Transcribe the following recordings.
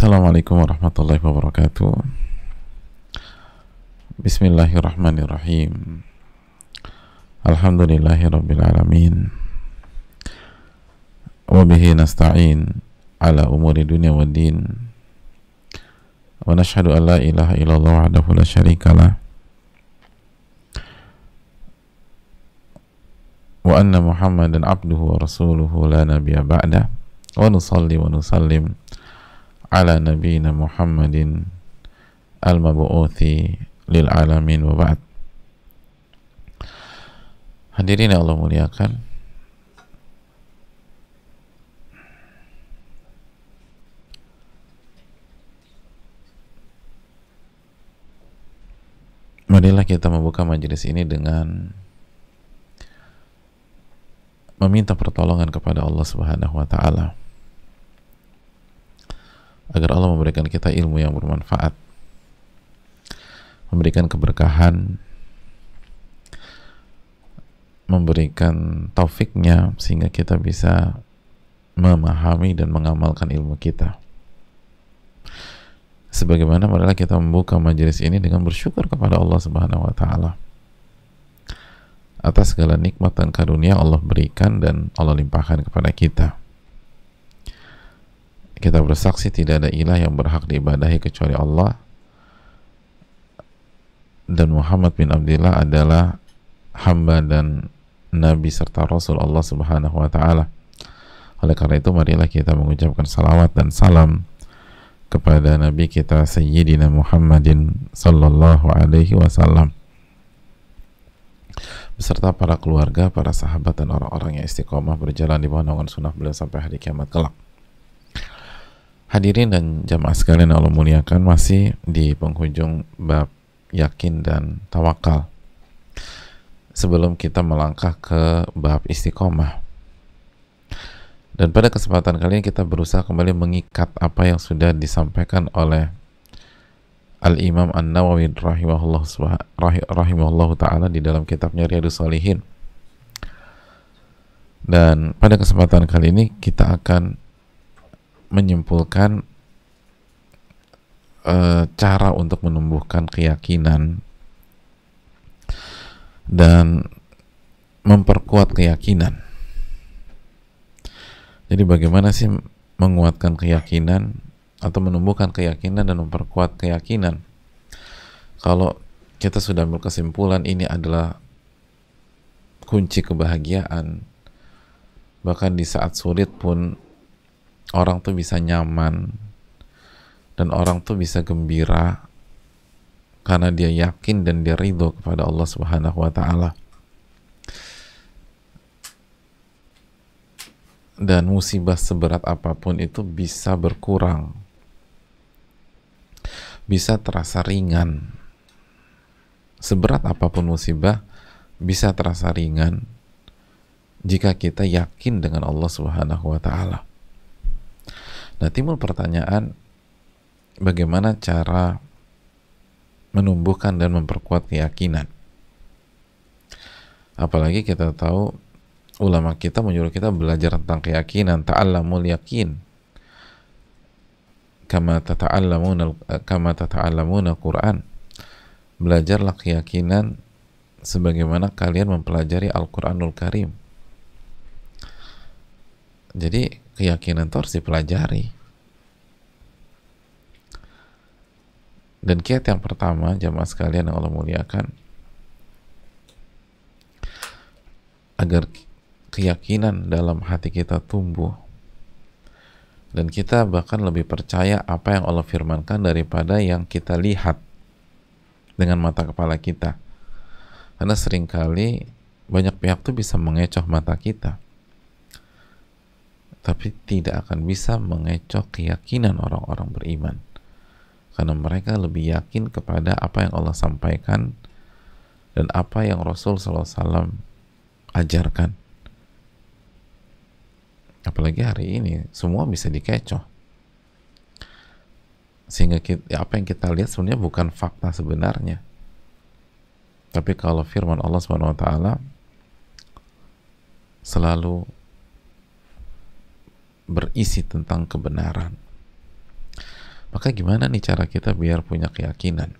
Assalamualaikum warahmatullahi wabarakatuh. Bismillahirrahmanirrahim. Alhamdulillahi rabbil alamin. Wabihi nasta'in Ala umuri dunia wa din. Wa nashhadu an la ilaha illallah wahdahu la syarika lah. Wa anna muhammadan abduhu wa rasuluhu la nabiya ba'dah. Wa nusalli wa nusallim ala nabiyina Muhammadin al-mabu'uthi lil alamin wa ba'd. Hadirin Allah muliakan. Marilah kita membuka majelis ini dengan meminta pertolongan kepada Allah Subhanahu wa taala agar Allah memberikan kita ilmu yang bermanfaat. Memberikan keberkahan. Memberikan taufiknya sehingga kita bisa memahami dan mengamalkan ilmu kita. Sebagaimana marilah kita membuka majelis ini dengan bersyukur kepada Allah Subhanahu wa taala. Atas segala nikmat dan karunia Allah berikan dan Allah limpahkan kepada kita kita bersaksi tidak ada ilah yang berhak diibadahi kecuali Allah dan Muhammad bin Abdullah adalah hamba dan nabi serta rasul Allah Subhanahu wa taala. Oleh karena itu marilah kita mengucapkan salawat dan salam kepada nabi kita Sayyidina Muhammadin sallallahu alaihi wasallam beserta para keluarga, para sahabat dan orang-orang yang istiqomah berjalan di bawah naungan sunnah beliau sampai hari kiamat kelak. Hadirin dan jamaah sekalian Allah muliakan masih di penghujung bab yakin dan tawakal. Sebelum kita melangkah ke bab istiqomah. Dan pada kesempatan kali ini kita berusaha kembali mengikat apa yang sudah disampaikan oleh Al-Imam An-Nawawi rahimahullah, rahimahullah ta'ala di dalam kitabnya Riyadus Salihin. Dan pada kesempatan kali ini kita akan menyimpulkan e, cara untuk menumbuhkan keyakinan dan memperkuat keyakinan. Jadi bagaimana sih menguatkan keyakinan atau menumbuhkan keyakinan dan memperkuat keyakinan? Kalau kita sudah berkesimpulan ini adalah kunci kebahagiaan, bahkan di saat sulit pun orang tuh bisa nyaman dan orang tuh bisa gembira karena dia yakin dan dia ridho kepada Allah Subhanahu wa taala. Dan musibah seberat apa pun itu bisa berkurang. Bisa terasa ringan. Seberat apa pun musibah bisa terasa ringan jika kita yakin dengan Allah Subhanahu wa taala. Nah, timbul pertanyaan bagaimana cara menumbuhkan dan memperkuat keyakinan. Apalagi kita tahu ulama kita menyuruh kita belajar tentang keyakinan, ta'allamul yakin. Kama tata'allamuna kama tata'allamuna Quran. Belajarlah keyakinan sebagaimana kalian mempelajari Al-Qur'anul Karim. Jadi keyakinan itu harus dipelajari. Dan kiat yang pertama, jamaah sekalian yang Allah muliakan, agar keyakinan dalam hati kita tumbuh dan kita bahkan lebih percaya apa yang Allah firmankan daripada yang kita lihat dengan mata kepala kita. Karena sering kali banyak pihak tuh bisa mengecoh mata kita tapi tidak akan bisa mengecoh keyakinan orang-orang beriman. Karena mereka lebih yakin kepada apa yang Allah sampaikan dan apa yang Rasul SAW ajarkan. Apalagi hari ini semua bisa dikecoh. Sehingga kita, apa yang kita lihat sebenarnya bukan fakta sebenarnya. Tapi kalau firman Allah swt selalu berisi tentang kebenaran. Maka gimana nih cara kita biar punya keyakinan?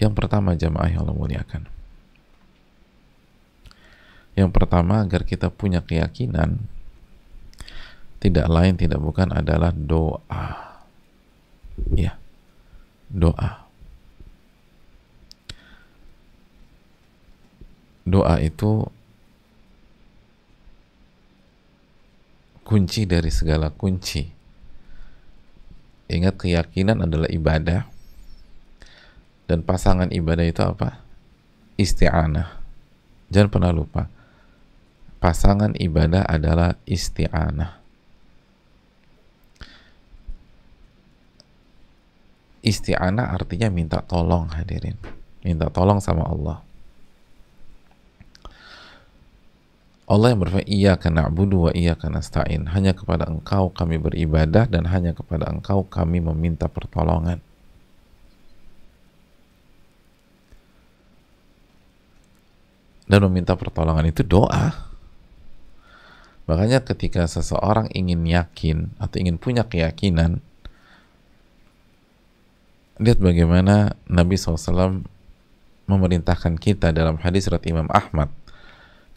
Yang pertama jamaah yang Allah muliakan. Yang pertama agar kita punya keyakinan tidak lain tidak bukan adalah doa. Ya. Doa. Doa itu kunci dari segala kunci Ingat keyakinan adalah ibadah dan pasangan ibadah itu apa? Isti'anah. Jangan pernah lupa. Pasangan ibadah adalah isti'anah. Isti'anah artinya minta tolong hadirin. Minta tolong sama Allah. Allah yang berfirman iya karena na'budu wa iya karena nasta'in. Hanya kepada engkau kami beribadah dan hanya kepada engkau kami meminta pertolongan. Dan meminta pertolongan itu doa. Makanya ketika seseorang ingin yakin atau ingin punya keyakinan lihat bagaimana Nabi SAW memerintahkan kita dalam hadis riwayat Imam Ahmad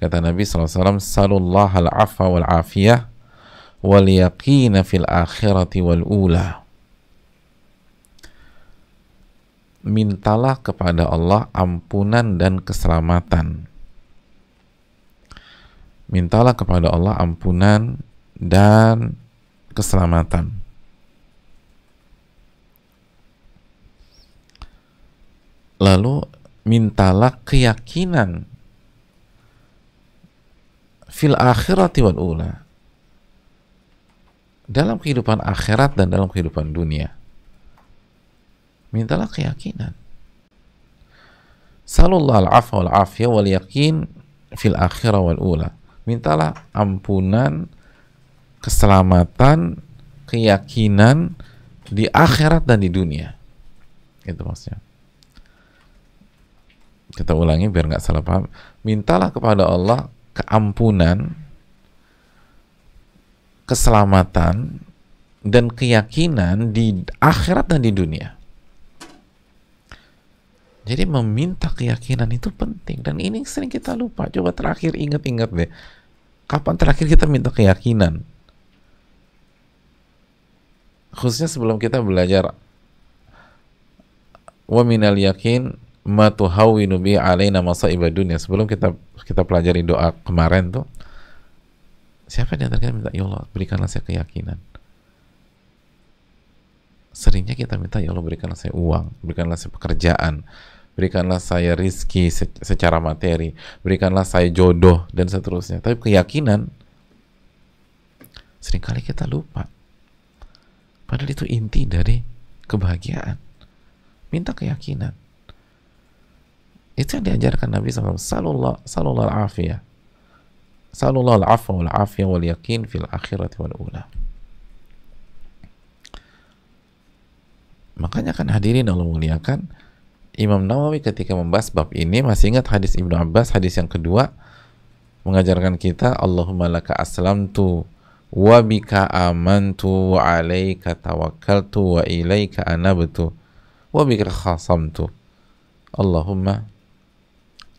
Kata Nabi SAW, Salullah al-afa wal-afiyah wal yaqina fil akhirati wal ula. Mintalah kepada Allah ampunan dan keselamatan. Mintalah kepada Allah ampunan dan keselamatan. Lalu mintalah keyakinan fil akhirati wal ula. Dalam kehidupan akhirat dan dalam kehidupan dunia. Mintalah keyakinan. Sallallahu al-afwa wal afiyah wal yakin fil akhirah wal ula. Mintalah ampunan keselamatan keyakinan di akhirat dan di dunia. Itu maksudnya. Kita ulangi biar nggak salah paham. Mintalah kepada Allah keampunan, keselamatan, dan keyakinan di akhirat dan di dunia. Jadi meminta keyakinan itu penting dan ini sering kita lupa. Coba terakhir ingat-ingat deh. Kapan terakhir kita minta keyakinan? Khususnya sebelum kita belajar wa minal yakin ma tuhawwinu bi alaina masaiba dunia sebelum kita kita pelajari doa kemarin tuh siapa yang antara minta ya Allah berikanlah saya keyakinan. Seringnya kita minta ya Allah berikanlah saya uang berikanlah saya pekerjaan berikanlah saya rizki secara materi berikanlah saya jodoh dan seterusnya. Tapi keyakinan sering kali kita lupa. Padahal itu inti dari kebahagiaan. Minta keyakinan itu yang diajarkan Nabi SAW. Salullah, al-afiyah. Salullah al-afwa wal-afiyah wal yakin fil akhirati wal ula. Makanya kan hadirin Allah muliakan Imam Nawawi ketika membahas bab ini masih ingat hadis Ibnu Abbas hadis yang kedua mengajarkan kita Allahumma laka aslamtu wa bika amantu wa alaika tawakkaltu wa ilaika anabtu wa bika khasamtu Allahumma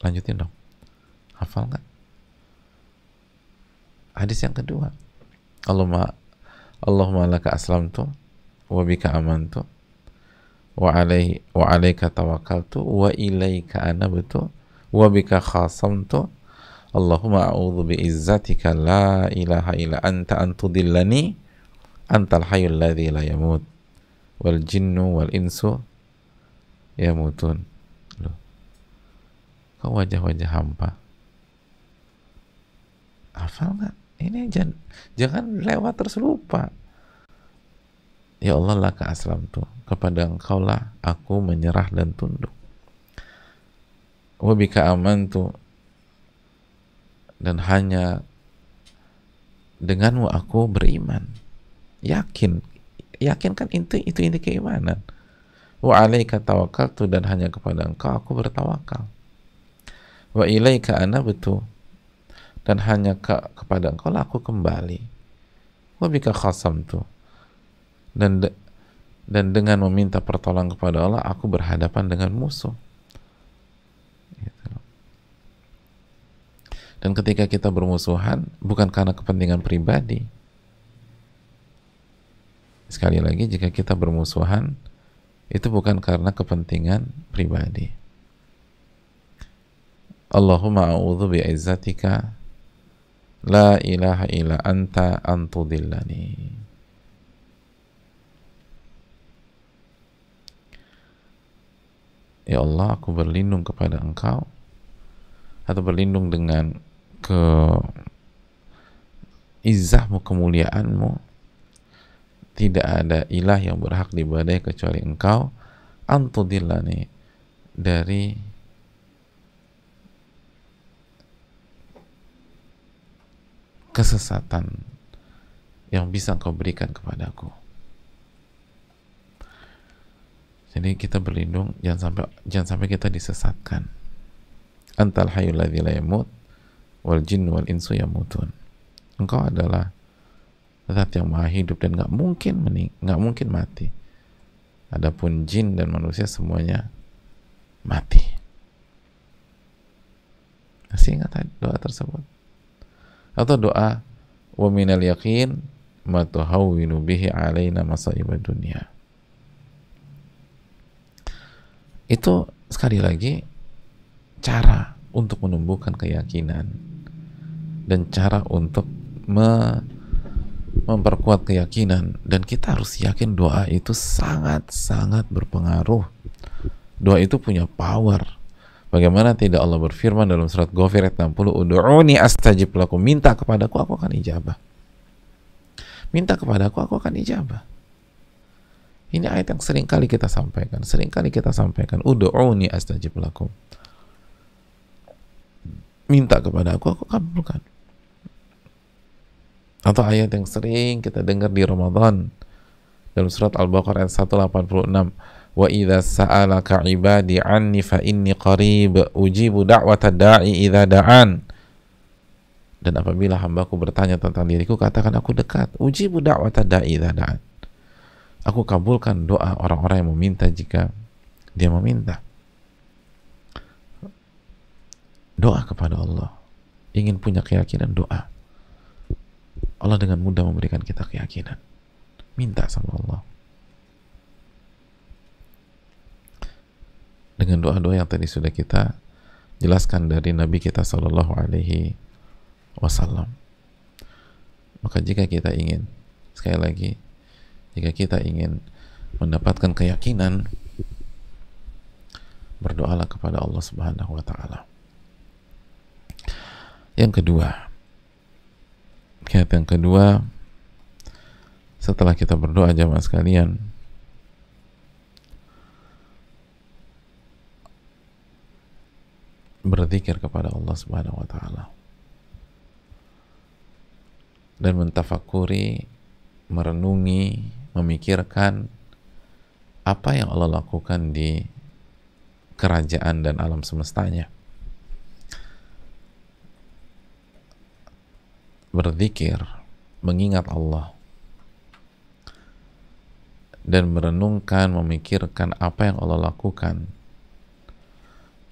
lanjutin dong. Hafal nggak? Hadis yang kedua. Allahumma Allahumma laka aslamtu wa bika amantu wa alaihi wa alaika tawakkaltu wa ilaika anabtu wa bika khasamtu. Allahumma a'udhu bi izzatika la ilaha illa anta antudillani antal hayyul ladzi la yamut wal jinnu wal insu yamutun Kok wajah-wajah hampa? Hafal nggak? Ini jangan, jangan lewat terus lupa. Ya Allah laka aslam tuh kepada engkau lah aku menyerah dan tunduk. Wabika aman tuh dan hanya denganmu aku beriman. Yakin, yakin kan itu itu inti keimanan. Wa alaika tawakkaltu dan hanya kepada engkau aku bertawakal wa ilaika betul. Dan hanya ke, kepada engkau lah aku kembali. Wa bika tuh dan dan dengan meminta pertolongan kepada Allah aku berhadapan dengan musuh. Gitu. dan ketika kita bermusuhan bukan karena kepentingan pribadi. Sekali lagi jika kita bermusuhan itu bukan karena kepentingan pribadi Allahumma a'udhu bi'izzatika la ilaha illa anta antudillani Ya Allah, aku berlindung kepada Engkau atau berlindung dengan ke izahmu, kemuliaanmu. Tidak ada ilah yang berhak diibadai kecuali Engkau. Antudillani dari kesesatan yang bisa Engkau berikan kepadaku. Jadi kita berlindung jangan sampai jangan sampai kita disesatkan. Antal hayyul ladzi la yamut wal jin wal insu yamutun. Engkau adalah zat yang maha hidup dan nggak mungkin mening nggak mungkin mati. Adapun jin dan manusia semuanya mati. Masih ingat doa tersebut? Atau doa wa minal yaqin ma tuhawwinu bihi alaina masaibad dunya itu sekali lagi cara untuk menumbuhkan keyakinan dan cara untuk me memperkuat keyakinan. Dan kita harus yakin doa itu sangat-sangat berpengaruh. Doa itu punya power bagaimana tidak Allah berfirman dalam surat Ghafir ayat 60 Udu'uni astajib lakum minta kepadaku aku akan ijabah minta kepadaku aku akan ijabah ini ayat yang sering kali kita sampaikan, sering kali kita sampaikan. Udu'uni astajib lakum. Minta kepada aku, aku kabulkan. Atau ayat yang sering kita dengar di Ramadan dalam surat Al-Baqarah ayat 186 wa idza sa'alaka ibadi anni fa inni qarib ujibu da'wata da'i dan apabila hambaku bertanya tentang diriku katakan aku dekat ujibu da'wata da'i idza da'an Aku kabulkan doa orang-orang yang meminta jika dia meminta. Doa kepada Allah. Ingin punya keyakinan, doa. Allah dengan mudah memberikan kita keyakinan. Minta sama Allah. Dengan doa-doa yang tadi sudah kita jelaskan dari Nabi kita Shallallahu Alaihi Wasallam. Maka jika kita ingin sekali lagi jika kita ingin mendapatkan keyakinan berdoalah kepada Allah Subhanahu wa taala. Yang kedua, kiat yang kedua setelah kita berdoa jamaah sekalian berzikir kepada Allah Subhanahu wa taala dan mentafakuri merenungi memikirkan apa yang Allah lakukan di kerajaan dan alam semestanya. Berzikir, mengingat Allah, dan merenungkan, memikirkan apa yang Allah lakukan,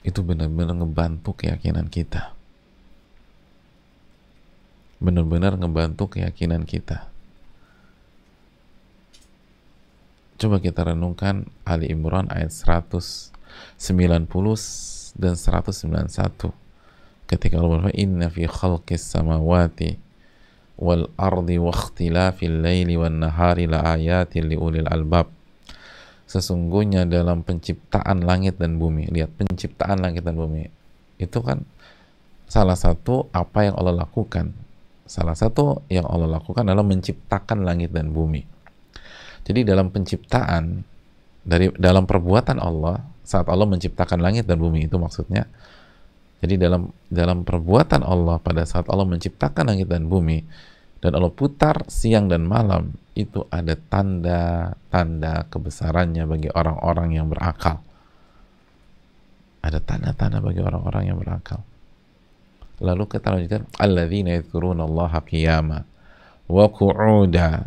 itu benar-benar ngebantu keyakinan kita. Benar-benar ngebantu keyakinan kita Coba kita renungkan Ali Imran ayat 190 dan 191. Ketika Allah berfirman, "Inna fi khalqis samawati wal ardi wa ikhtilafil laili wan nahari la ayatin albab." Sesungguhnya dalam penciptaan langit dan bumi, lihat penciptaan langit dan bumi. Itu kan salah satu apa yang Allah lakukan. Salah satu yang Allah lakukan adalah menciptakan langit dan bumi jadi dalam penciptaan dari dalam perbuatan Allah saat Allah menciptakan langit dan bumi itu maksudnya. Jadi dalam dalam perbuatan Allah pada saat Allah menciptakan langit dan bumi dan Allah putar siang dan malam itu ada tanda-tanda kebesarannya bagi orang-orang yang berakal. Ada tanda-tanda bagi orang-orang yang berakal. Lalu kita lanjutkan alladzina yadhkuruna Allah qiyama wa qu'uda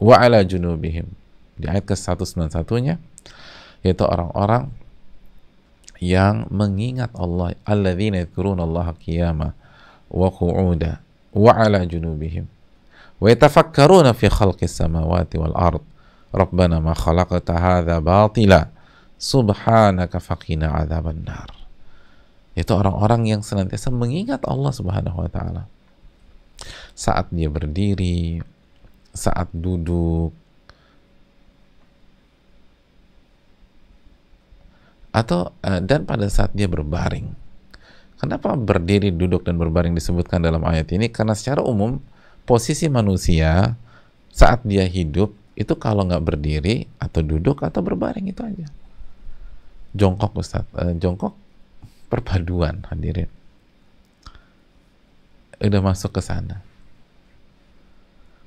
wa ala junubihim di ayat ke-191-nya yaitu orang-orang yang mengingat Allah alladzina yadhkuruna Allah qiyama wa qu'uda wa ala junubihim. Wa yatafakkaruna fi khalqis samawati wal ard. Rabbana ma khalaqta hadza batila. Subhanaka faqina adzaban nar. Itu orang-orang yang senantiasa mengingat Allah Subhanahu wa taala. Saat dia berdiri saat duduk atau uh, dan pada saat dia berbaring. Kenapa berdiri, duduk dan berbaring disebutkan dalam ayat ini? Karena secara umum posisi manusia saat dia hidup itu kalau nggak berdiri atau duduk atau berbaring itu aja. Jongkok Ustaz, uh, jongkok perpaduan hadirin. Udah masuk ke sana.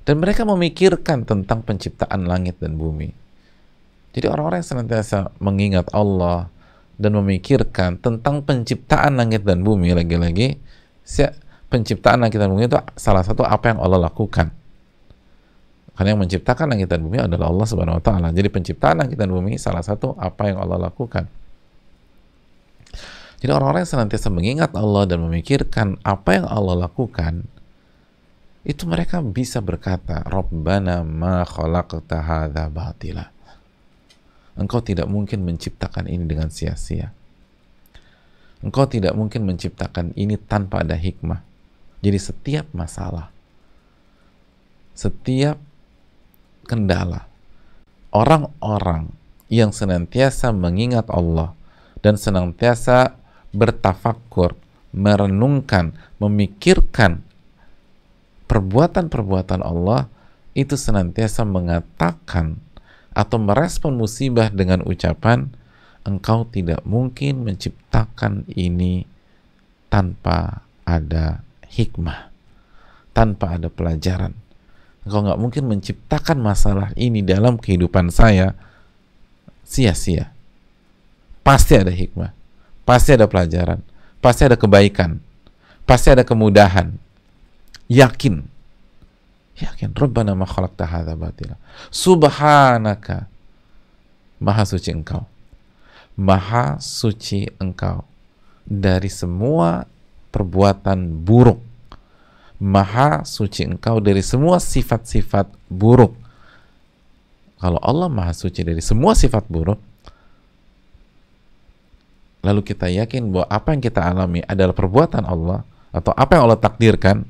Dan mereka memikirkan tentang penciptaan langit dan bumi. Jadi orang-orang yang senantiasa mengingat Allah, dan memikirkan tentang penciptaan langit dan bumi lagi-lagi penciptaan langit dan bumi itu salah satu apa yang Allah lakukan karena yang menciptakan langit dan bumi adalah Allah Subhanahu wa taala. Jadi penciptaan langit dan bumi salah satu apa yang Allah lakukan. Jadi orang-orang yang senantiasa mengingat Allah dan memikirkan apa yang Allah lakukan, itu mereka bisa berkata, Rabbana ma khalaqta hadza batila. Engkau tidak mungkin menciptakan ini dengan sia-sia. Engkau tidak mungkin menciptakan ini tanpa ada hikmah. Jadi setiap masalah, setiap kendala, orang-orang yang senantiasa mengingat Allah dan senantiasa bertafakur, merenungkan, memikirkan perbuatan-perbuatan Allah itu senantiasa mengatakan atau merespon musibah dengan ucapan engkau tidak mungkin menciptakan ini tanpa ada hikmah tanpa ada pelajaran. Engkau nggak mungkin menciptakan masalah ini dalam kehidupan saya. Sia-sia. Pasti ada hikmah pasti ada pelajaran pasti ada kebaikan pasti ada kemudahan. Yakin Yakin Rabbana ma khalaqta hadza batila. Subhanaka. Maha suci engkau. Maha suci engkau dari semua perbuatan buruk. Maha suci engkau dari semua sifat-sifat buruk. Kalau Allah maha suci dari semua sifat buruk, lalu kita yakin bahwa apa yang kita alami adalah perbuatan Allah atau apa yang Allah takdirkan,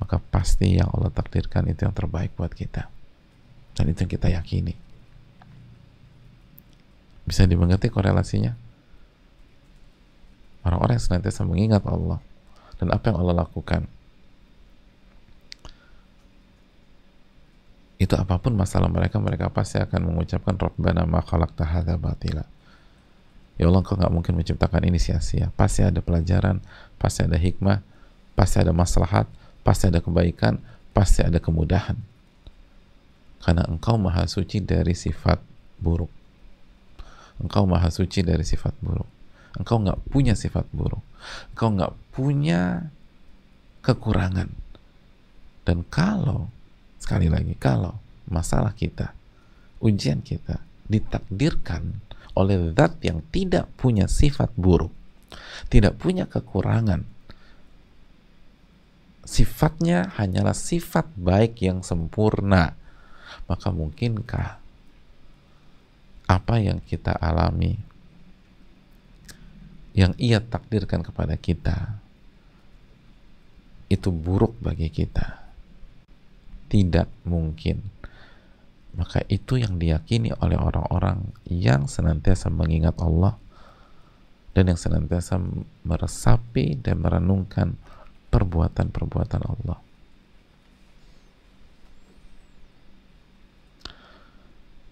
maka pasti yang Allah takdirkan itu yang terbaik buat kita. Dan itu yang kita yakini. Bisa dimengerti korelasinya? Orang-orang yang senantiasa mengingat Allah dan apa yang Allah lakukan. Itu apa pun masalah mereka mereka pasti akan mengucapkan Rabbana ma khalaqta batila. Ya Allah engkau nggak mungkin menciptakan ini sia-sia. Pasti ada pelajaran pasti ada hikmah pasti ada maslahat pasti ada kebaikan, pasti ada kemudahan. Karena engkau maha suci dari sifat buruk. Engkau maha suci dari sifat buruk. Engkau nggak punya sifat buruk. Engkau nggak punya kekurangan. Dan kalau, sekali lagi, kalau masalah kita, ujian kita ditakdirkan oleh zat yang tidak punya sifat buruk, tidak punya kekurangan, sifatnya hanyalah sifat baik yang sempurna, maka mungkinkah apa yang kita alami yang ia takdirkan kepada kita itu buruk bagi kita? Tidak mungkin. Maka itu yang diyakini oleh orang-orang yang senantiasa mengingat Allah dan yang senantiasa meresapi dan merenungkan perbuatan-perbuatan Allah.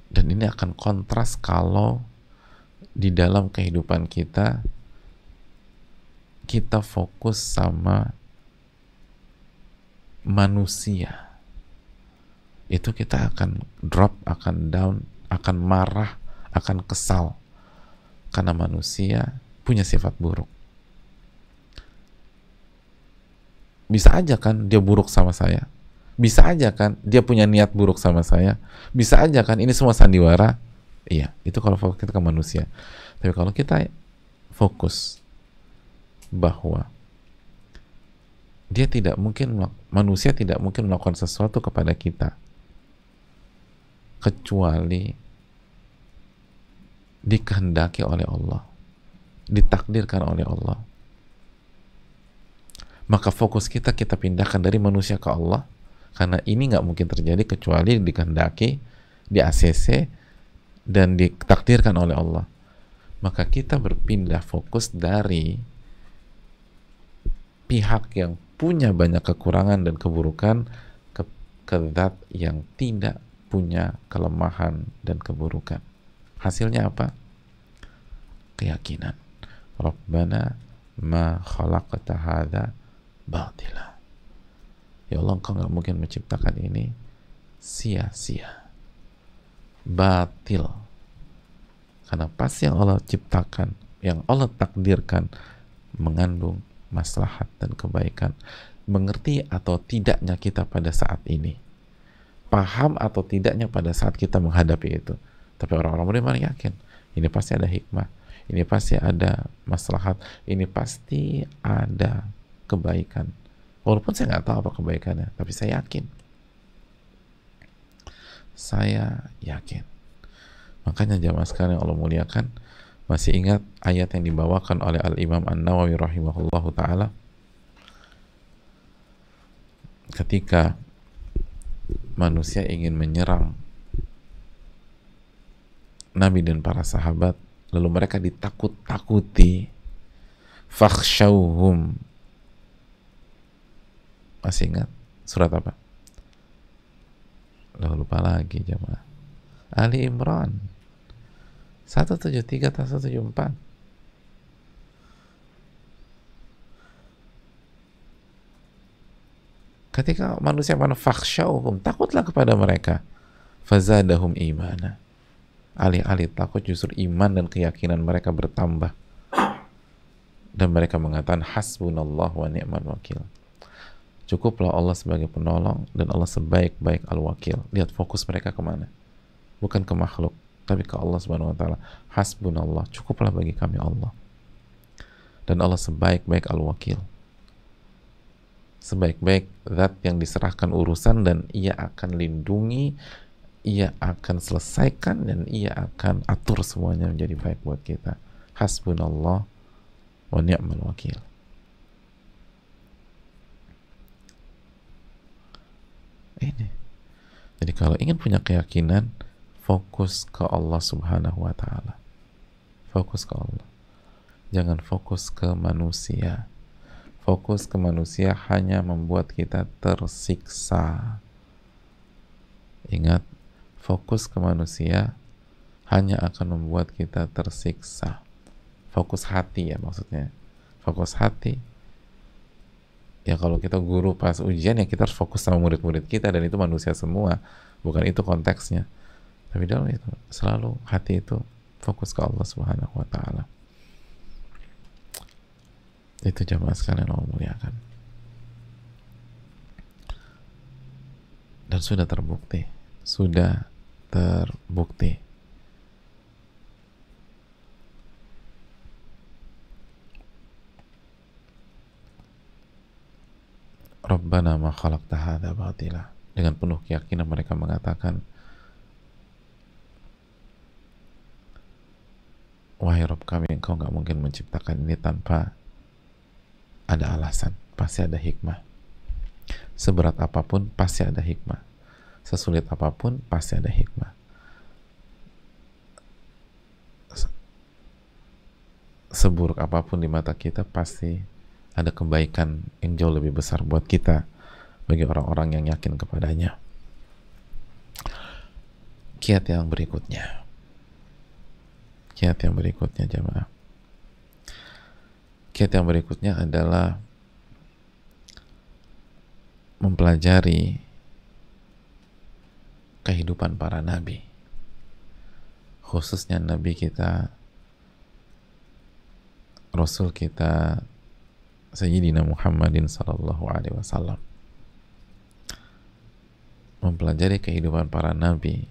Dan ini akan kontras kalau di dalam kehidupan kita kita fokus sama manusia. Itu kita akan drop, akan down, akan marah, akan kesal karena manusia punya sifat buruk bisa aja kan dia buruk sama saya Bisa aja kan dia punya niat buruk sama saya. Bisa aja kan ini semua sandiwara. Iya, itu kalau fokus kita ke manusia. Tapi kalau kita fokus bahwa dia tidak mungkin manusia tidak mungkin melakukan sesuatu kepada kita kecuali dikehendaki oleh Allah ditakdirkan oleh Allah maka fokus kita kita pindahkan dari manusia ke Allah karena ini nggak mungkin terjadi kecuali dikehendaki di ACC dan ditakdirkan oleh Allah maka kita berpindah fokus dari pihak yang punya banyak kekurangan dan keburukan ke, ke zat yang tidak punya kelemahan dan keburukan. Hasilnya apa? Keyakinan. Rabbana ma khalaqta hadha batila. Ya Allah, engkau nggak mungkin menciptakan ini sia-sia. Batil. Karena pasti yang Allah ciptakan, yang Allah takdirkan mengandung maslahat dan kebaikan. Mengerti atau tidaknya kita pada saat ini. Paham atau tidaknya pada saat kita menghadapi itu. Tapi orang-orang beriman yakin. Ini pasti ada hikmah. Ini pasti ada maslahat. Ini pasti ada kebaikan. Walaupun saya nggak tahu apa kebaikannya. Tapi saya yakin. Saya yakin. Makanya jamaah sekalian yang Allah muliakan, masih ingat ayat yang dibawakan oleh Al-Imam An-Nawawi rahimahullahu taala ketika manusia ingin menyerang Nabi dan para sahabat lalu mereka ditakut-takuti fakhshawhum masih ingat? Surat apa? Lalu lupa lagi jemaah. Ali Imran. 173 atau 174 ketika manusia mana fakhsyauhum takutlah kepada mereka. Fazadahum imana. Alih-alih takut justru iman dan keyakinan mereka bertambah. Dan mereka mengatakan hasbunallah wa ni'mal wakil cukuplah Allah sebagai penolong dan Allah sebaik-baik al-wakil lihat fokus mereka ke mana bukan ke makhluk tapi ke Allah Subhanahu wa taala. Hasbunallah, cukuplah bagi kami Allah. Dan Allah sebaik-baik al-wakil. Sebaik-baik zat yang diserahkan urusan dan ia akan lindungi, ia akan selesaikan dan ia akan atur semuanya menjadi baik buat kita. Hasbunallah wa ni'mal wakil. Ini. Jadi kalau ingin punya keyakinan, fokus ke Allah Subhanahu wa taala. Fokus ke Allah. Jangan fokus ke manusia. Fokus ke manusia hanya membuat kita tersiksa. Ingat, fokus ke manusia hanya akan membuat kita tersiksa. Fokus hati ya maksudnya. Fokus hati. Ya kalau kita guru pas ujian ya kita harus fokus sama murid-murid kita dan itu manusia semua. Bukan itu konteksnya tapi dalam itu selalu hati itu fokus ke Allah Subhanahu wa taala. Itu jamaah sekalian Allah muliakan. Dan sudah terbukti, sudah terbukti. Rabbana ma khalaqta hadza batila. Dengan penuh keyakinan mereka mengatakan, wahai Rob kami engkau nggak mungkin menciptakan ini tanpa ada alasan pasti ada hikmah. Seberat apa pun pasti ada hikmah. Sesulit apa pun pasti ada hikmah. Seburuk apa pun di mata kita pasti ada kebaikan yang jauh lebih besar buat kita bagi orang-orang yang yakin kepadanya. Kiat yang berikutnya. Kiat yang berikutnya jamaah kiat yang berikutnya adalah mempelajari kehidupan para nabi. Khususnya nabi kita rasul kita Sayyidina Muhammadin sallallahu alaihi wasallam. Mempelajari kehidupan para nabi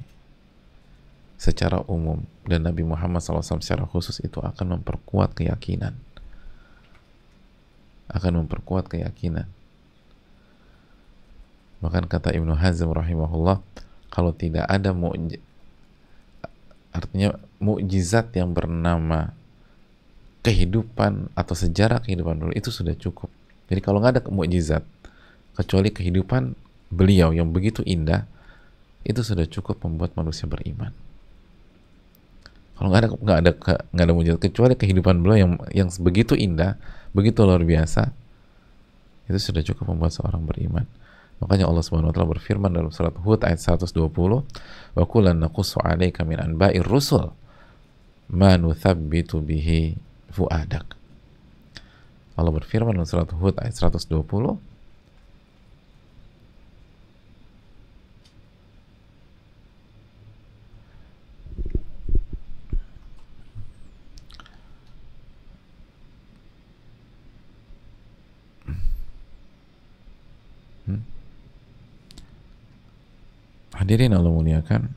secara umum dan Nabi Muhammad SAW secara khusus itu akan memperkuat keyakinan. Akan memperkuat keyakinan. Bahkan kata Ibnu Hazm rahimahullah kalau tidak ada mu'j artinya mukjizat yang bernama kehidupan atau sejarah kehidupan dulu itu sudah cukup. Jadi kalau nggak ada mukjizat kecuali kehidupan beliau yang begitu indah itu sudah cukup membuat manusia beriman. Kalau nggak ada nggak ada nggak ada mujizat kecuali kehidupan beliau yang yang begitu indah begitu luar biasa itu sudah cukup membuat seorang beriman. Makanya Allah Subhanahu wa taala berfirman dalam surat Hud ayat 120 wa kullan naqussu 'alaika min anba'ir rusul ma nuthabbitu bihi fuadak Allah berfirman dalam surat Hud ayat 120 Hadirin Allah muliakan.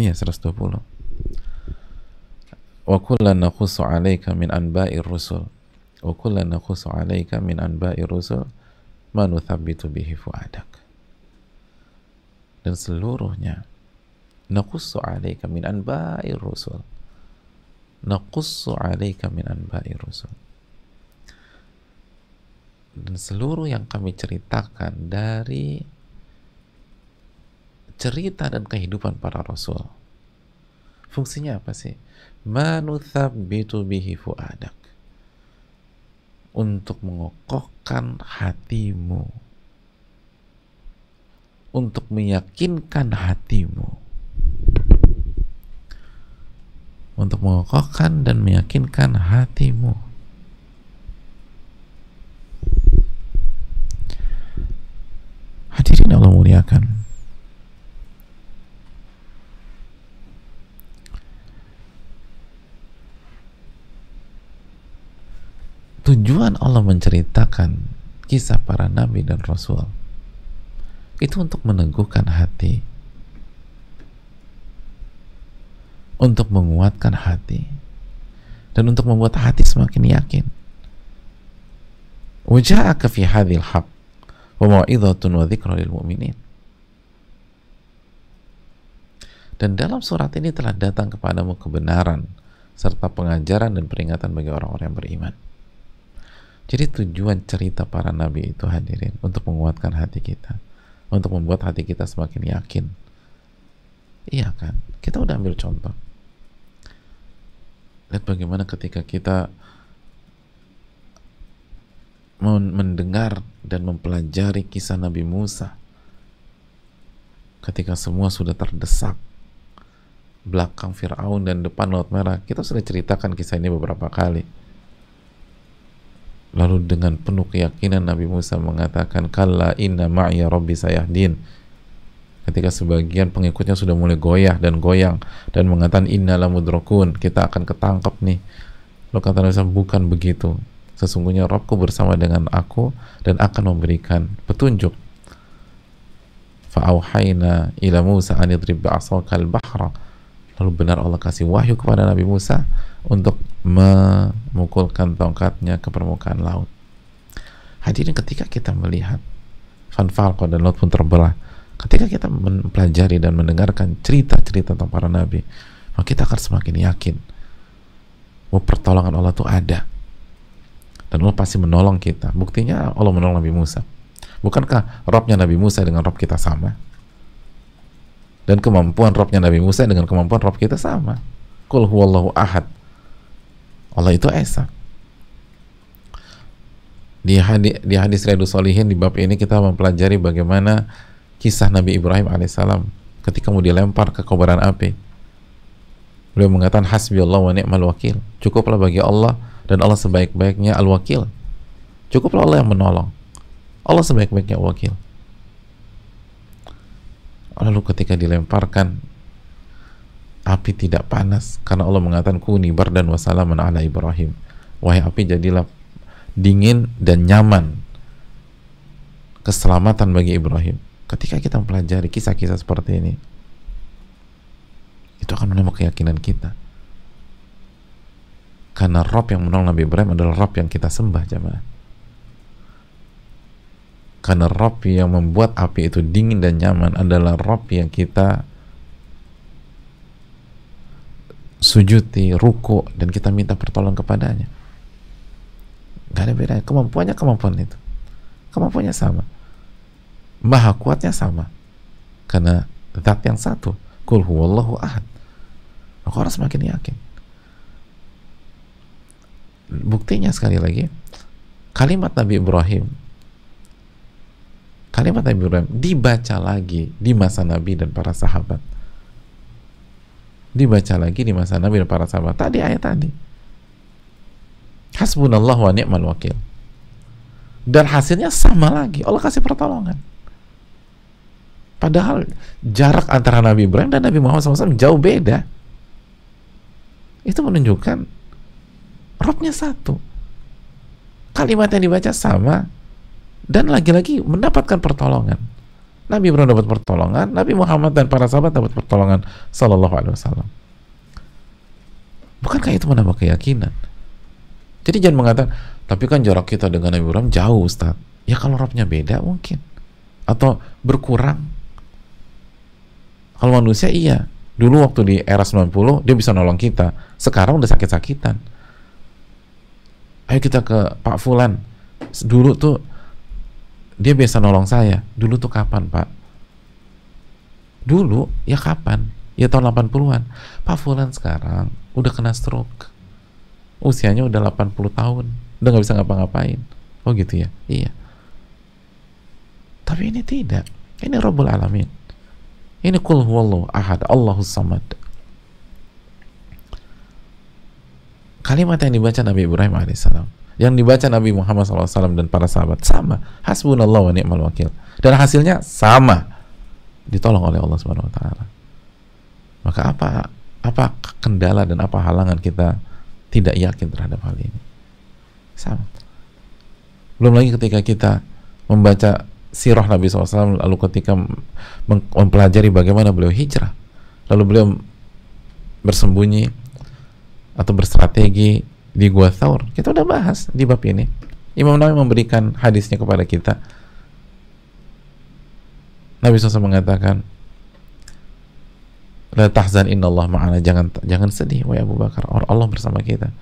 Iya 120 Wa kullan naqussu 'alaika min anba'ir rusul. Wa kullan naqussu 'alaika min anba'ir rusul ma nuthabbitu bihi fu'adak. Dan seluruhnya naqussu alaika min anba'ir rusul. Naqussu alaika min anba'ir rusul. Dan seluruh yang kami ceritakan dari cerita dan kehidupan para rasul. Fungsinya apa sih? Manuthabbitu bihi fuadak. Untuk mengokohkan hatimu. Untuk meyakinkan hatimu. Untuk mengokohkan dan meyakinkan hatimu. Hadirin Allah muliakan. Tujuan Allah menceritakan kisah para nabi dan rasul itu untuk meneguhkan hati untuk menguatkan hati dan untuk membuat hati semakin yakin. Fi hadhil haq wa dzikra lil mu'minin. Dan dalam surat ini telah datang kepadamu kebenaran serta pengajaran dan peringatan bagi orang-orang yang beriman. Jadi tujuan cerita para nabi itu hadirin untuk menguatkan hati kita, untuk membuat hati kita semakin yakin. Iya kan? Kita udah ambil contoh. Lihat bagaimana ketika kita mendengar dan mempelajari kisah Nabi Musa ketika semua sudah terdesak belakang Fir'aun dan depan Laut Merah kita sudah ceritakan kisah ini beberapa kali lalu dengan penuh keyakinan Nabi Musa mengatakan kalla inna ma'ya rabbi sayahdin. Ketika sebagian pengikutnya sudah mulai goyah dan goyang dan mengatakan innala mudrokun kita akan ketangkep nih. Lo kata Nabi bukan begitu. Sesungguhnya Robku bersama dengan aku dan akan memberikan petunjuk. Fa'auhayna ila Musa an idrib bi'asakal bahra lalu benar Allah kasih wahyu kepada Nabi Musa untuk memukulkan tongkatnya ke permukaan laut. Hadirin ketika kita melihat fanfalqo dan laut pun terbelah ketika kita mempelajari dan mendengarkan cerita-cerita tentang para nabi maka kita akan semakin yakin bahwa pertolongan Allah itu ada. Dan Allah pasti menolong kita. Buktinya Allah menolong Nabi Musa. Bukankah Robnya Nabi Musa dengan Rob kita sama dan kemampuan Robnya Nabi Musa dengan kemampuan Rob kita sama. Kul huwallahu ahad. Allah itu Esa. Di hadis, di hadis Riyadus Solihin di bab ini kita mempelajari bagaimana kisah Nabi Ibrahim alaihissalam ketika mau dilempar ke kobaran api. Beliau mengatakan hasbi Allah wa ni'mal wakil. Cukuplah bagi Allah dan Allah sebaik-baiknya al-wakil. Cukuplah Allah yang menolong. Allah sebaik-baiknya wakil lalu ketika dilemparkan api tidak panas. Karena Allah mengatakan kuni bardan wassalaman ala Ibrahim. Wahai api jadilah dingin dan nyaman keselamatan bagi Ibrahim. Ketika kita mempelajari kisah-kisah seperti ini itu akan menambah keyakinan kita. Karena Rob yang menolong Nabi Ibrahim adalah Rob yang kita sembah jemaah karena Rob yang membuat api itu dingin dan nyaman adalah Rob yang kita sujuti, ruku, dan kita minta pertolongan kepadanya. Gak ada bedanya. Kemampuannya kemampuan itu. Kemampuannya sama. Maha kuatnya sama. Karena zat yang satu. Kul huwallahu ahad. Maka orang semakin yakin. Buktinya sekali lagi, kalimat Nabi Ibrahim kalimat Nabi Ibrahim dibaca lagi di masa Nabi dan para sahabat. Dibaca lagi di masa Nabi dan para sahabat. Tadi ayat tadi. Hasbunallah wa ni'mal wakil. Dan hasilnya sama lagi. Allah kasih pertolongan. Padahal jarak antara Nabi Ibrahim dan Nabi Muhammad SAW jauh beda. Itu menunjukkan Robnya satu. Kalimat yang dibaca sama dan lagi-lagi mendapatkan pertolongan Nabi Ibrahim dapat pertolongan, Nabi Muhammad dan para sahabat dapat pertolongan Sallallahu Alaihi Wasallam. Bukankah itu menambah keyakinan? Jadi jangan mengatakan, tapi kan jarak kita dengan Nabi Ibrahim jauh Ustaz. Ya kalau robnya beda mungkin. Atau berkurang. Kalau manusia iya. Dulu waktu di era 90 dia bisa nolong kita. Sekarang udah sakit-sakitan. Ayo kita ke Pak Fulan. Dulu tuh dia biasa nolong saya. Dulu tuh kapan pak? Dulu? Ya kapan? Ya tahun 80-an Pak Fulan sekarang udah kena stroke. Usianya udah 80 tahun. Udah nggak bisa ngapa-ngapain. Oh gitu ya? Iya. Tapi ini tidak. Ini Rabbul Alamin. Ini kul huwallahu ahad Allahus samad. Kalimat yang dibaca Nabi Ibrahim alaihissalam yang dibaca Nabi Muhammad SAW dan para sahabat sama. Hasbunallah wa ni'mal wakil. Dan hasilnya sama. Ditolong oleh Allah Subhanahu Wa Taala. Maka apa apa kendala dan apa halangan kita tidak yakin terhadap hal ini? Sama. Belum lagi ketika kita membaca sirah Nabi SAW lalu ketika mempelajari bagaimana beliau hijrah. Lalu beliau bersembunyi atau berstrategi di Gua Thawr. Kita udah bahas di bab ini. Imam Nawawi memberikan hadisnya kepada kita. Nabi SAW mengatakan, La tahzan inna Allah ma'ana. Jangan jangan sedih wahai Abu Bakar. Allah bersama kita.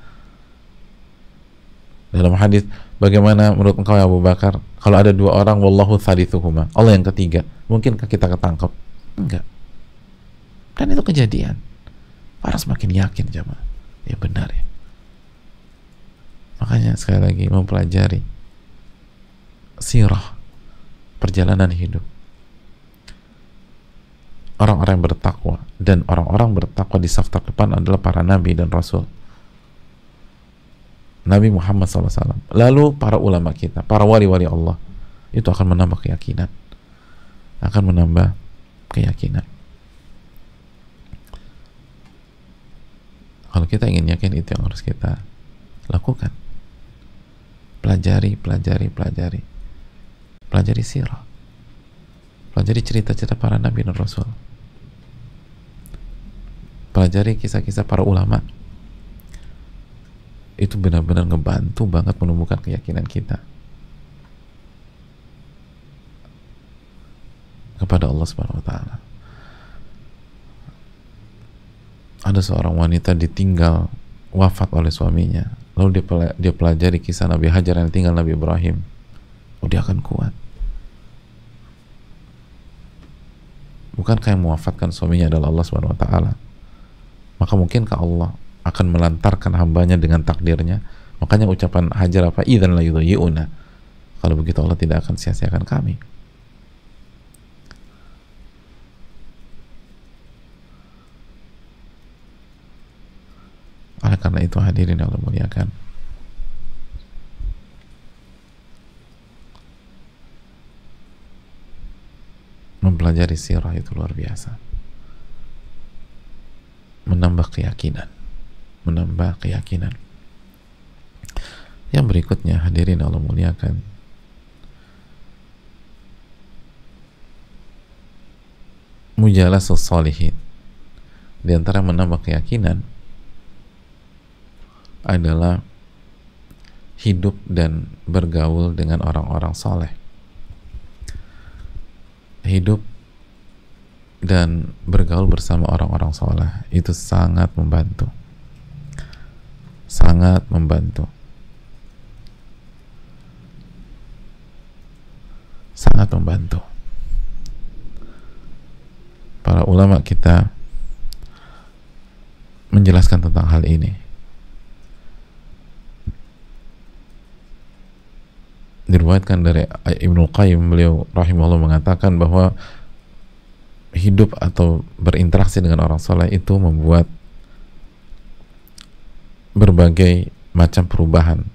Dalam hadis bagaimana menurut engkau ya Abu Bakar? Kalau ada dua orang wallahu thalithuhuma. Allah yang ketiga. Mungkinkah kita ketangkep? Enggak. Dan itu kejadian. Para semakin yakin jamaah ya benar ya Makanya sekali lagi mempelajari sirah perjalanan hidup. Orang-orang yang bertakwa dan orang-orang bertakwa di saf terdepan adalah para nabi dan rasul. Nabi Muhammad SAW lalu para ulama kita para wali-wali Allah itu akan menambah keyakinan. Akan menambah keyakinan. Kalau kita ingin yakin itu yang harus kita lakukan pelajari, pelajari, pelajari. Pelajari sirah. Pelajari cerita-cerita para nabi dan rasul. Pelajari kisah-kisah para ulama. Itu benar-benar ngebantu banget menumbuhkan keyakinan kita kepada Allah Subhanahu wa taala. Ada seorang wanita ditinggal wafat oleh suaminya lalu dia, dia pelajari kisah Nabi Hajar yang tinggal Nabi Ibrahim. Oh dia akan kuat. Bukankah yang mewafatkan suaminya adalah Allah Subhanahu wa taala? Maka mungkinkah Allah akan melantarkan hambanya dengan takdirnya? Makanya ucapan Hajar apa? Idzan la kalau begitu Allah tidak akan sia-siakan kami Oleh karena itu hadirin yang muliakan. Mempelajari sirah itu luar biasa. menambah keyakinan menambah keyakinan yang berikutnya hadirin Allah muliakan mujalah salihin di antara menambah keyakinan adalah hidup dan bergaul dengan orang-orang soleh hidup dan bergaul bersama orang-orang soleh itu sangat membantu. Sangat membantu. Sangat membantu. Para ulama kita menjelaskan tentang hal ini diriwayatkan dari Ibnu Qayyim beliau rahimahullah mengatakan bahwa hidup atau berinteraksi dengan orang soleh itu membuat berbagai macam perubahan.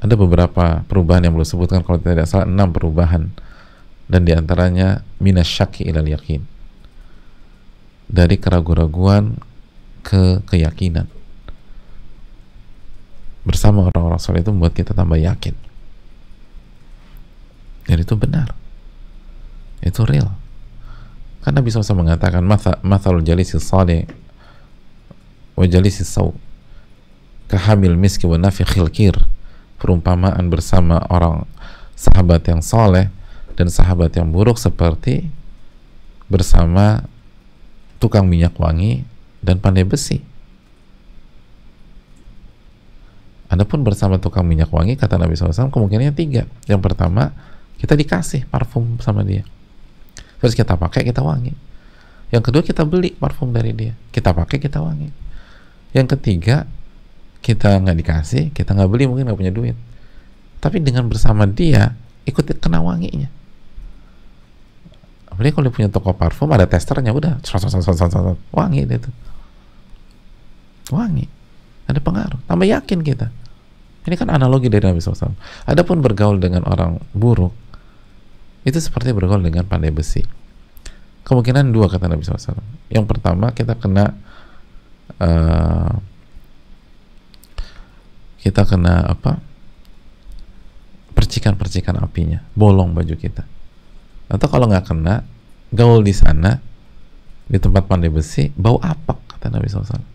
Ada beberapa perubahan yang belum sebutkan kalau tidak salah enam perubahan. Dan di antaranya minasyaki ilal yakin. Dari keraguan-raguan ke keyakinan. Bersama orang-orang soleh itu membuat kita tambah yakin dan itu benar. Itu real. Karena bisa SAW mengatakan mathal jalisi salih wa jalisi saw kahamil miski wa nafikhil kir perumpamaan bersama orang sahabat yang soleh dan sahabat yang buruk seperti bersama tukang minyak wangi dan pandai besi. Adapun bersama tukang minyak wangi kata Nabi SAW kemungkinannya tiga. Yang pertama kita dikasih parfum sama dia. Terus kita pakai kita wangi. Yang kedua kita beli parfum dari dia. Kita pakai kita wangi. Yang ketiga kita nggak dikasih kita nggak beli mungkin nggak punya duit. Tapi dengan bersama dia ikut kena wanginya. Apalagi kalau dia punya toko parfum ada testernya udah wangi itu wangi. Ada pengaruh. Tambah yakin kita. Ini kan analogi dari Nabi SAW adapun bergaul dengan orang buruk itu seperti bergaul dengan pandai besi. Kemungkinan dua kata Nabi SAW yang pertama kita kena uh, kita kena apa? Percikan-percikan apinya bolong baju kita. Atau kalau nggak kena gaul di sana di tempat pandai besi bau apa kata Nabi SAW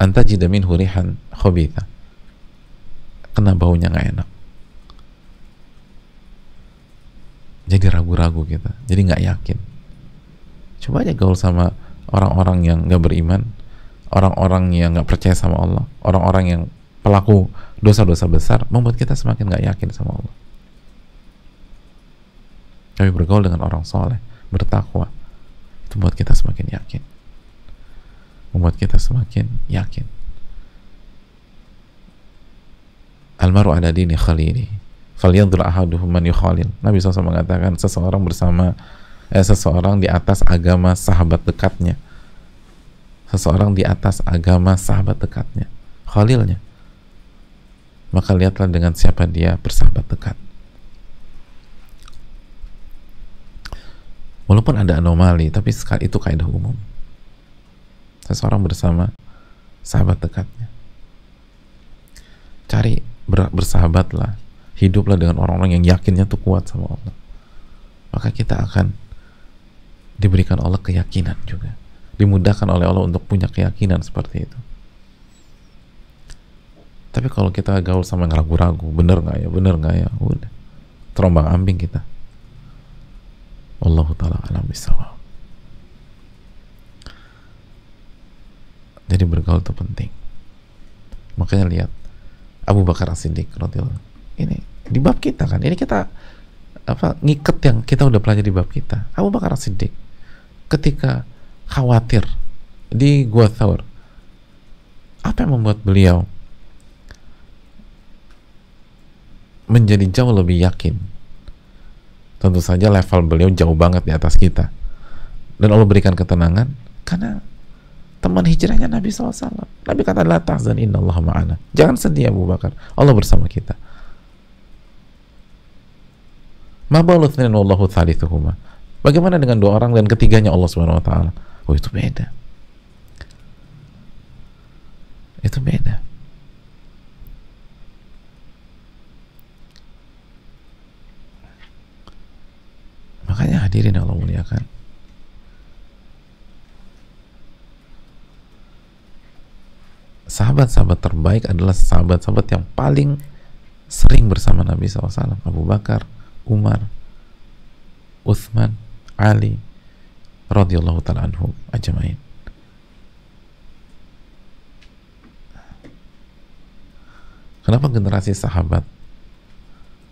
anta jidamin hurihan khobita kena baunya nggak enak jadi ragu-ragu kita jadi nggak yakin. Coba aja gaul sama orang-orang yang nggak beriman. Orang-orang yang nggak percaya sama Allah. Orang-orang yang pelaku dosa-dosa besar membuat kita semakin nggak yakin sama Allah. Tapi bergaul dengan orang soleh bertakwa itu membuat kita semakin yakin. Membuat kita semakin yakin. Almaru ala dini khalili falyanzur ahaduhum man yukhalil. Nabi SAW mengatakan seseorang bersama eh, seseorang di atas agama sahabat dekatnya. Seseorang di atas agama sahabat dekatnya, khalilnya. Maka lihatlah dengan siapa dia bersahabat dekat. Walaupun ada anomali, tapi itu kaidah umum. Seseorang bersama sahabat dekatnya. Cari bersahabatlah hiduplah dengan orang-orang yang yakinnya tuh kuat sama Allah. Maka kita akan diberikan Allah keyakinan juga. Dimudahkan oleh Allah untuk punya keyakinan seperti itu. Tapi kalau kita gaul sama yang ragu-ragu bener nggak ya? Bener nggak ya? Udah. Terombang ambing kita. Allah taala alam bisawab jadi bergaul itu penting. Makanya lihat Abu Bakar As-Siddiq radhiyallahu ini di bab kita kan. Ini kita apa ngiket yang kita udah pelajari di bab kita. Abu Bakar Siddiq ketika khawatir di Gua Thawr apa yang membuat beliau menjadi jauh lebih yakin? Tentu saja level beliau jauh banget di atas kita. Dan Allah berikan ketenangan karena teman hijrahnya Nabi SAW Nabi kata la tahzan inna Allah ma'ana. Jangan sedih Abu Bakar. Allah bersama kita Ma Bagaimana dengan dua orang dan ketiganya Allah Subhanahu wa taala? oh itu beda. Itu beda. Makanya hadirin Allah muliakan. Sahabat-sahabat terbaik adalah sahabat-sahabat yang paling sering bersama Nabi SAW Abu Bakar, Umar, Uthman, Ali radhiyallahu taala anhum ajmain. Kenapa generasi sahabat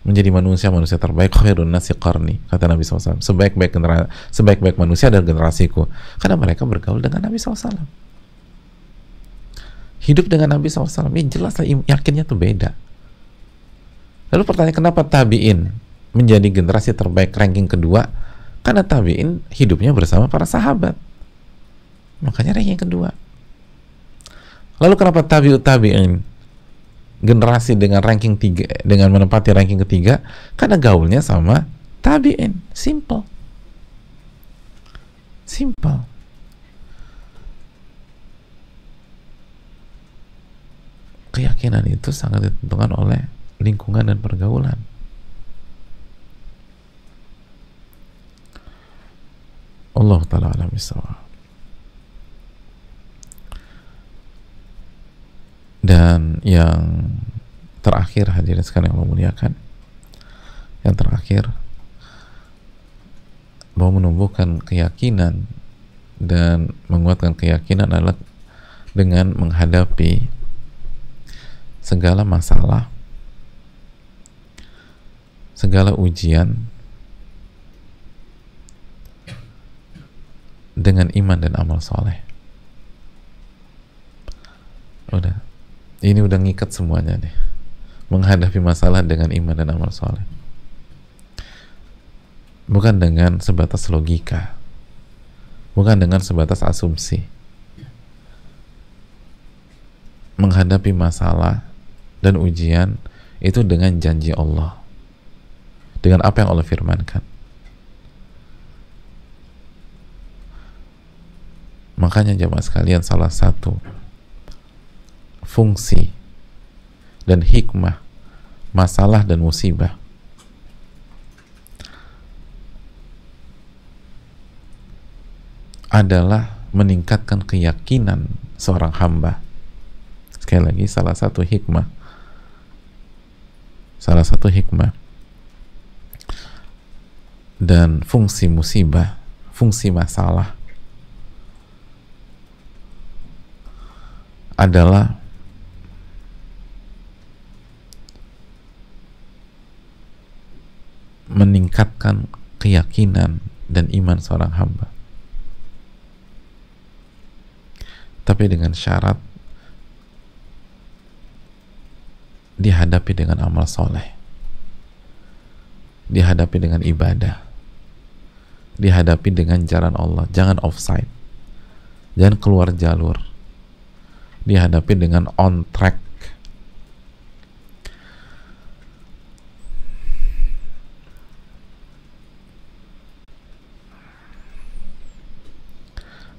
menjadi manusia manusia terbaik? Khairun nasi qarni kata Nabi SAW sebaik-baik generasi sebaik-baik manusia adalah generasiku. Karena mereka bergaul dengan Nabi SAW hidup dengan Nabi SAW ya jelas yakinnya tuh beda. Lalu pertanyaan kenapa tabiin menjadi generasi terbaik ranking kedua karena tabiin hidupnya bersama para sahabat. Makanya ranking kedua. Lalu kenapa tabiut tabiin generasi dengan ranking tiga dengan menempati ranking ketiga? Karena gaulnya sama tabiin. Simple. Simple. Keyakinan itu sangat ditentukan oleh lingkungan dan pergaulan. Allah taala alam Dan yang terakhir hadirin sekalian yang Allah yang terakhir bahwa menumbuhkan keyakinan dan menguatkan keyakinan adalah dengan menghadapi segala masalah, segala ujian dengan iman dan amal soleh. Udah, ini udah ngikat semuanya nih. Menghadapi masalah dengan iman dan amal soleh. Bukan dengan sebatas logika. Bukan dengan sebatas asumsi. Menghadapi masalah dan ujian itu dengan janji Allah dengan apa yang Allah firmankan makanya jamaah sekalian salah satu fungsi dan hikmah masalah dan musibah adalah meningkatkan keyakinan seorang hamba. Sekali lagi salah satu hikmah salah satu hikmah dan fungsi musibah, fungsi masalah adalah meningkatkan keyakinan dan iman seorang hamba. Tapi dengan syarat dihadapi dengan amal soleh dihadapi dengan ibadah dihadapi dengan jalan Allah jangan offside jangan keluar jalur dihadapi dengan on track.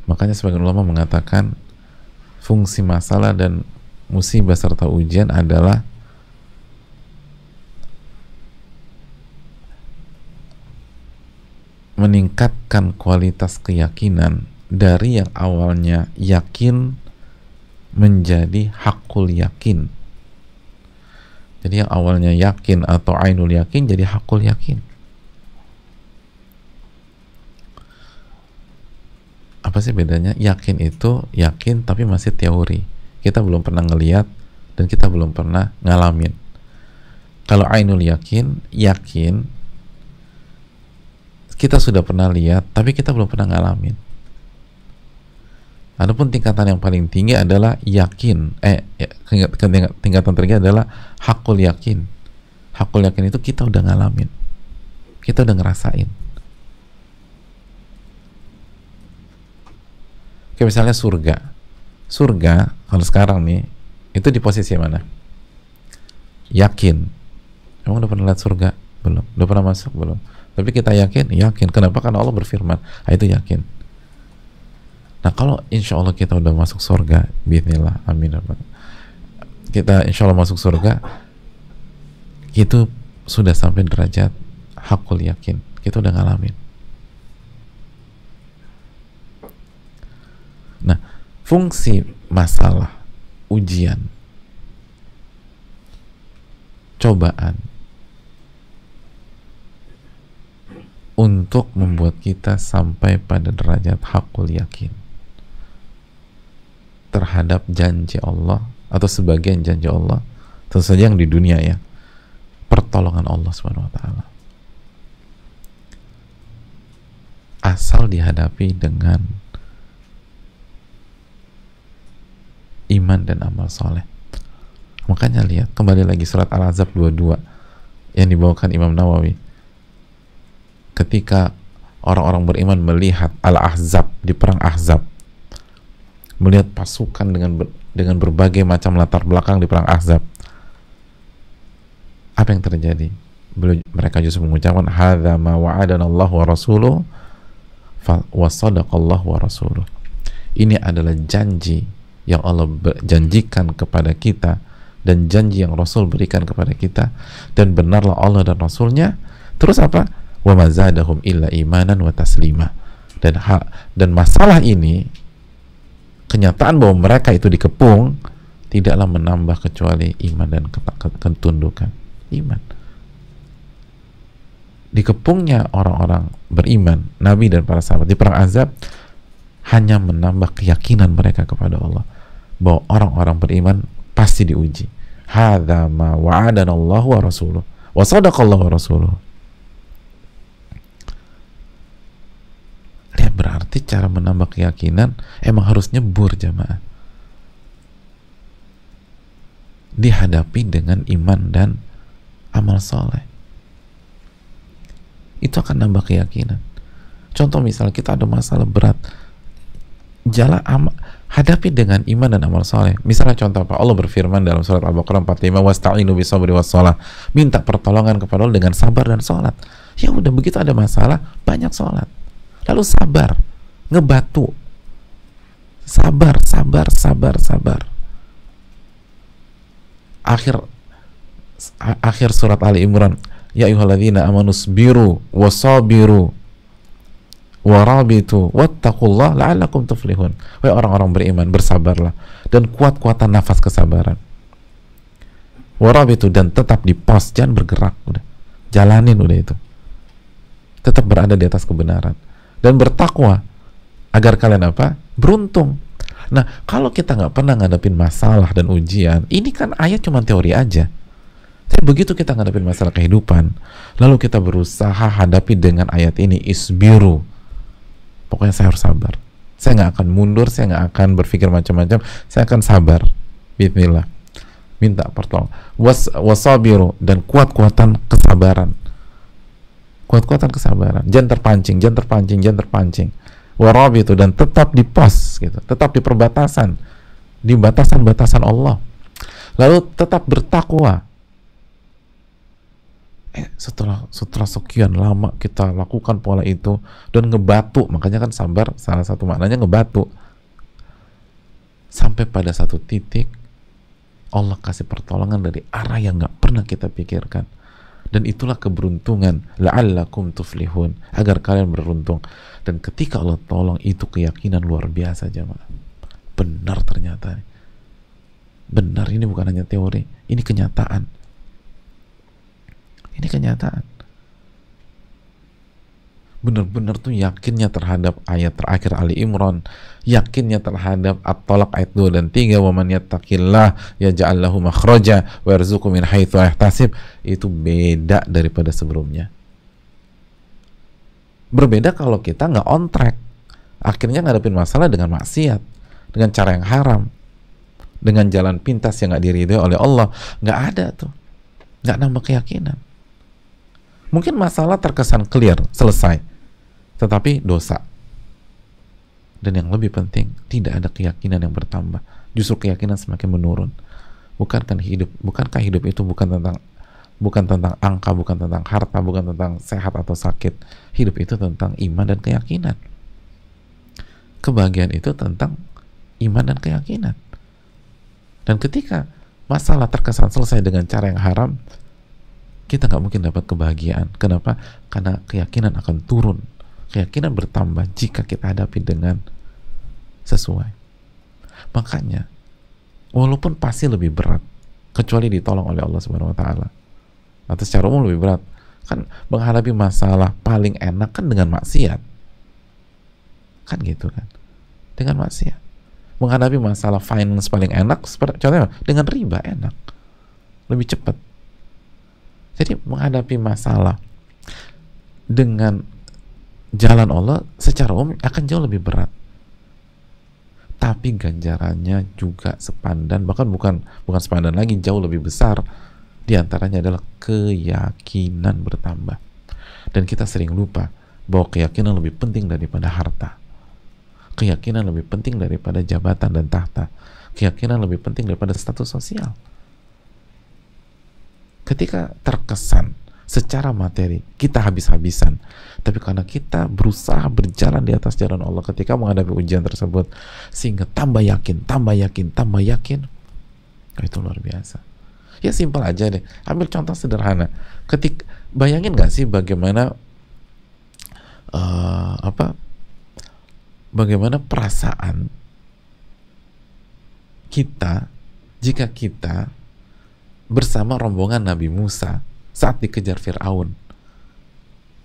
Makanya sebagian ulama mengatakan fungsi masalah dan musibah serta ujian adalah meningkatkan kualitas keyakinan dari yang awalnya yakin menjadi hakul yakin. Jadi yang awalnya yakin atau ainul yakin jadi hakul yakin. Apa sih bedanya? Yakin itu yakin tapi masih teori. Kita belum pernah ngeliat dan kita belum pernah ngalamin. Kalau ainul yakin, yakin kita sudah pernah lihat tapi kita belum pernah ngalamin Adapun tingkatan yang paling tinggi adalah yakin. Eh ya, tingkatan tertinggi adalah hakul yakin. Hakul yakin itu kita udah ngalamin. Kita udah ngerasain. Kayak misalnya surga. Surga kalau sekarang nih itu di posisi mana? Yakin. Emang udah pernah lihat surga? Belum. Udah pernah masuk? Belum. Tapi kita yakin, yakin. Kenapa? Karena Allah berfirman. Nah, itu yakin. Nah kalau insya Allah kita udah masuk surga, Bismillah, amin. Kita insya Allah masuk surga, itu sudah sampai derajat hakul yakin. Kita udah ngalamin. Nah, fungsi masalah, ujian, cobaan untuk membuat kita sampai pada derajat hakul yakin terhadap janji Allah atau sebagian janji Allah tentu saja yang di dunia ya pertolongan Allah Subhanahu wa taala. Asal dihadapi dengan iman dan amal soleh. Makanya lihat kembali lagi surat Al-Azab 22 yang dibawakan Imam Nawawi. Ketika orang-orang beriman melihat Al-Ahzab di perang Ahzab melihat pasukan dengan dengan berbagai macam latar belakang di perang Ahzab. Apa yang terjadi? Mereka justru mengucapkan hadza ma wa'adana Allah wa rasuluh wa sadaqallah wa rasuluh. Ini adalah janji yang Allah janjikan kepada kita dan janji yang Rasul berikan kepada kita dan benarlah Allah dan Rasulnya terus apa wa mazadahum illa imanan wa taslima dan hak dan masalah ini kenyataan bahwa mereka itu dikepung tidaklah menambah kecuali iman dan ketundukan iman. Dikepungnya orang-orang beriman Nabi dan para sahabat di perang Azab hanya menambah keyakinan mereka kepada Allah bahwa orang-orang beriman pasti diuji. Hadza ma wa'adana Allah wa rasuluh wa sadaqallahu wa rasuluh Ya berarti cara menambah keyakinan emang harus nyebur jamaah. Dihadapi dengan iman dan amal soleh. Itu akan nambah keyakinan. Contoh misal kita ada masalah berat. Jalan amal, hadapi dengan iman dan amal soleh. Misalnya contoh apa? Allah berfirman dalam surat Al-Baqarah 45, "Wasta'inu bisabri wassalah." Minta pertolongan kepada Allah dengan sabar dan sholat. Ya udah begitu ada masalah, banyak sholat lalu sabar. Ngebatu. Sabar sabar sabar sabar. Akhir akhir surat Ali Imran. Ya ayyuhalladzina amanus biru wasabiru warabitu wattaqullah la'allakum tuflihun. Wahai orang-orang beriman bersabarlah dan kuat-kuatan nafas kesabaran. Warabitu dan tetap di pos jangan bergerak udah. Jalanin udah itu. Tetap berada di atas kebenaran dan bertakwa agar kalian apa? Beruntung. Nah, kalau kita nggak pernah ngadepin masalah dan ujian, ini kan ayat cuma teori aja. Tapi begitu kita ngadepin masalah kehidupan, lalu kita berusaha hadapi dengan ayat ini isbiru. Pokoknya saya harus sabar. Saya nggak akan mundur, saya nggak akan berpikir macam-macam, saya akan sabar. Bismillah. Minta pertolongan. Was, wasabiru dan kuat-kuatan kesabaran kuat-kuatan kesabaran jangan terpancing jangan terpancing jangan terpancing. Warab itu dan tetap di pos gitu tetap di perbatasan di batasan-batasan Allah. Lalu tetap bertakwa. Eh, setelah setelah sekian lama kita lakukan pola itu dan ngebatu makanya kan sabar salah satu maknanya ngebatu. Sampai pada satu titik Allah kasih pertolongan dari arah yang nggak pernah kita pikirkan dan itulah keberuntungan. La'allakum tuflihun. Agar kalian beruntung. Dan ketika Allah tolong itu keyakinan luar biasa jemaah. Benar ternyata benar ini bukan hanya teori. Ini kenyataan. Ini kenyataan benar-benar tuh yakinnya terhadap ayat terakhir Ali Imran. Yakinnya terhadap At-Talaq ayat 2 dan 3 wa man yattaqillah yaj'al lahu makhraja wa yarzuqhu min haitsu yahtasib. Itu beda daripada sebelumnya. Berbeda kalau kita nggak on track. Akhirnya ngadepin masalah dengan maksiat dengan cara yang haram dengan jalan pintas yang nggak diridhoi oleh Allah. Nggak ada tuh. Nggak nambah keyakinan. Mungkin masalah terkesan clear selesai tetapi dosa. Dan yang lebih penting, tidak ada keyakinan yang bertambah. Justru keyakinan semakin menurun. Bukankah hidup, bukankah hidup itu bukan tentang bukan tentang angka, bukan tentang harta, bukan tentang sehat atau sakit. Hidup itu tentang iman dan keyakinan. kebahagiaan itu tentang iman dan keyakinan. Dan ketika masalah terkesan selesai dengan cara yang haram, kita nggak mungkin dapat kebahagiaan. Kenapa? Karena keyakinan akan turun. Keyakinan bertambah jika kita hadapi dengan sesuai. Makanya, walaupun pasti lebih berat, kecuali ditolong oleh Allah Subhanahu Wa Taala, atau secara umum lebih berat, kan menghadapi masalah paling enak kan dengan maksiat, kan gitu kan, dengan maksiat. Menghadapi masalah finance paling enak, contohnya dengan riba enak, lebih cepat jadi menghadapi masalah dengan jalan Allah secara umum akan jauh lebih berat. Tapi ganjarannya juga sepandan, bahkan bukan bukan sepandan lagi, jauh lebih besar. Di antaranya adalah keyakinan bertambah. Dan kita sering lupa bahwa keyakinan lebih penting daripada harta. Keyakinan lebih penting daripada jabatan dan tahta. Keyakinan lebih penting daripada status sosial ketika terkesan secara materi kita habis-habisan. Tapi karena kita berusaha berjalan di atas jalan Allah ketika menghadapi ujian tersebut sehingga tambah yakin, tambah yakin, tambah yakin itu luar biasa. Ya simpel aja deh. Ambil contoh sederhana. Ketik bayangin gak sih bagaimana uh, apa bagaimana perasaan kita jika kita bersama rombongan Nabi Musa saat dikejar Fir'aun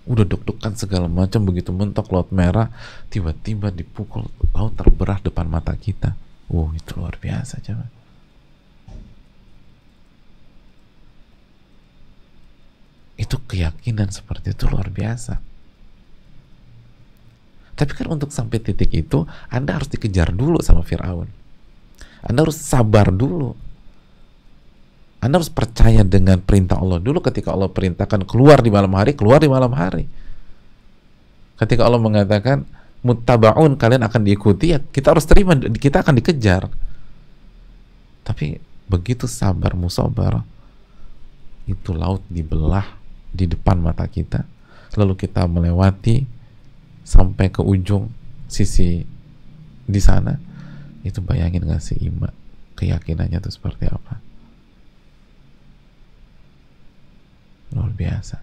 udah deg-degan segala macam begitu mentok laut merah tiba-tiba dipukul laut terbelah depan mata kita. Wow itu luar biasa coba. Itu keyakinan seperti itu luar biasa. Tapi kan untuk sampai titik itu anda harus dikejar dulu sama Fir'aun. Anda harus sabar dulu anda harus percaya dengan perintah Allah dulu ketika Allah perintahkan keluar di malam hari, keluar di malam hari. Ketika Allah mengatakan muttabaun kalian akan diikuti ya kita harus terima kita akan dikejar. Tapi begitu sabar musabar itu laut dibelah di depan mata kita lalu kita melewati sampai ke ujung sisi di sana itu bayangin gak sih iman keyakinannya itu seperti apa luar biasa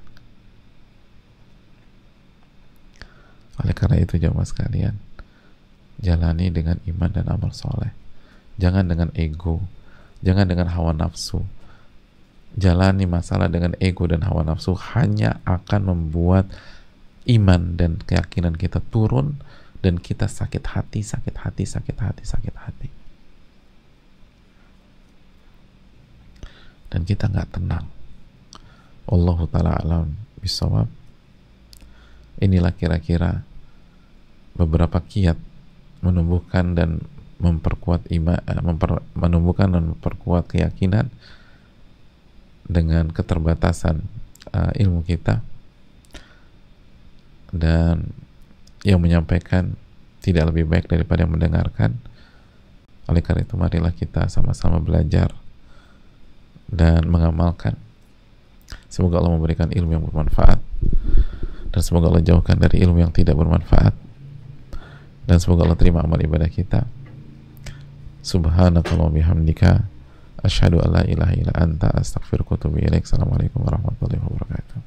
oleh karena itu jamaah sekalian jalani dengan iman dan amal soleh jangan dengan ego jangan dengan hawa nafsu jalani masalah dengan ego dan hawa nafsu hanya akan membuat iman dan keyakinan kita turun dan kita sakit hati, sakit hati, sakit hati, sakit hati. Dan kita nggak tenang. Allah taala alam bisawab inilah kira-kira beberapa kiat menumbuhkan dan memperkuat iman eh, memper, menumbuhkan dan memperkuat keyakinan dengan keterbatasan uh, ilmu kita. Dan yang menyampaikan tidak lebih baik daripada yang mendengarkan. Oleh karena itu marilah kita sama-sama belajar dan mengamalkan Semoga Allah memberikan ilmu yang bermanfaat dan semoga Allah jauhkan dari ilmu yang tidak bermanfaat dan semoga Allah terima amal ibadah kita. Subhanakallahumma bihamdika asyhadu alla ilaha illa anta astaghfiruka wa atubu ilaik. Assalamualaikum warahmatullahi wabarakatuh.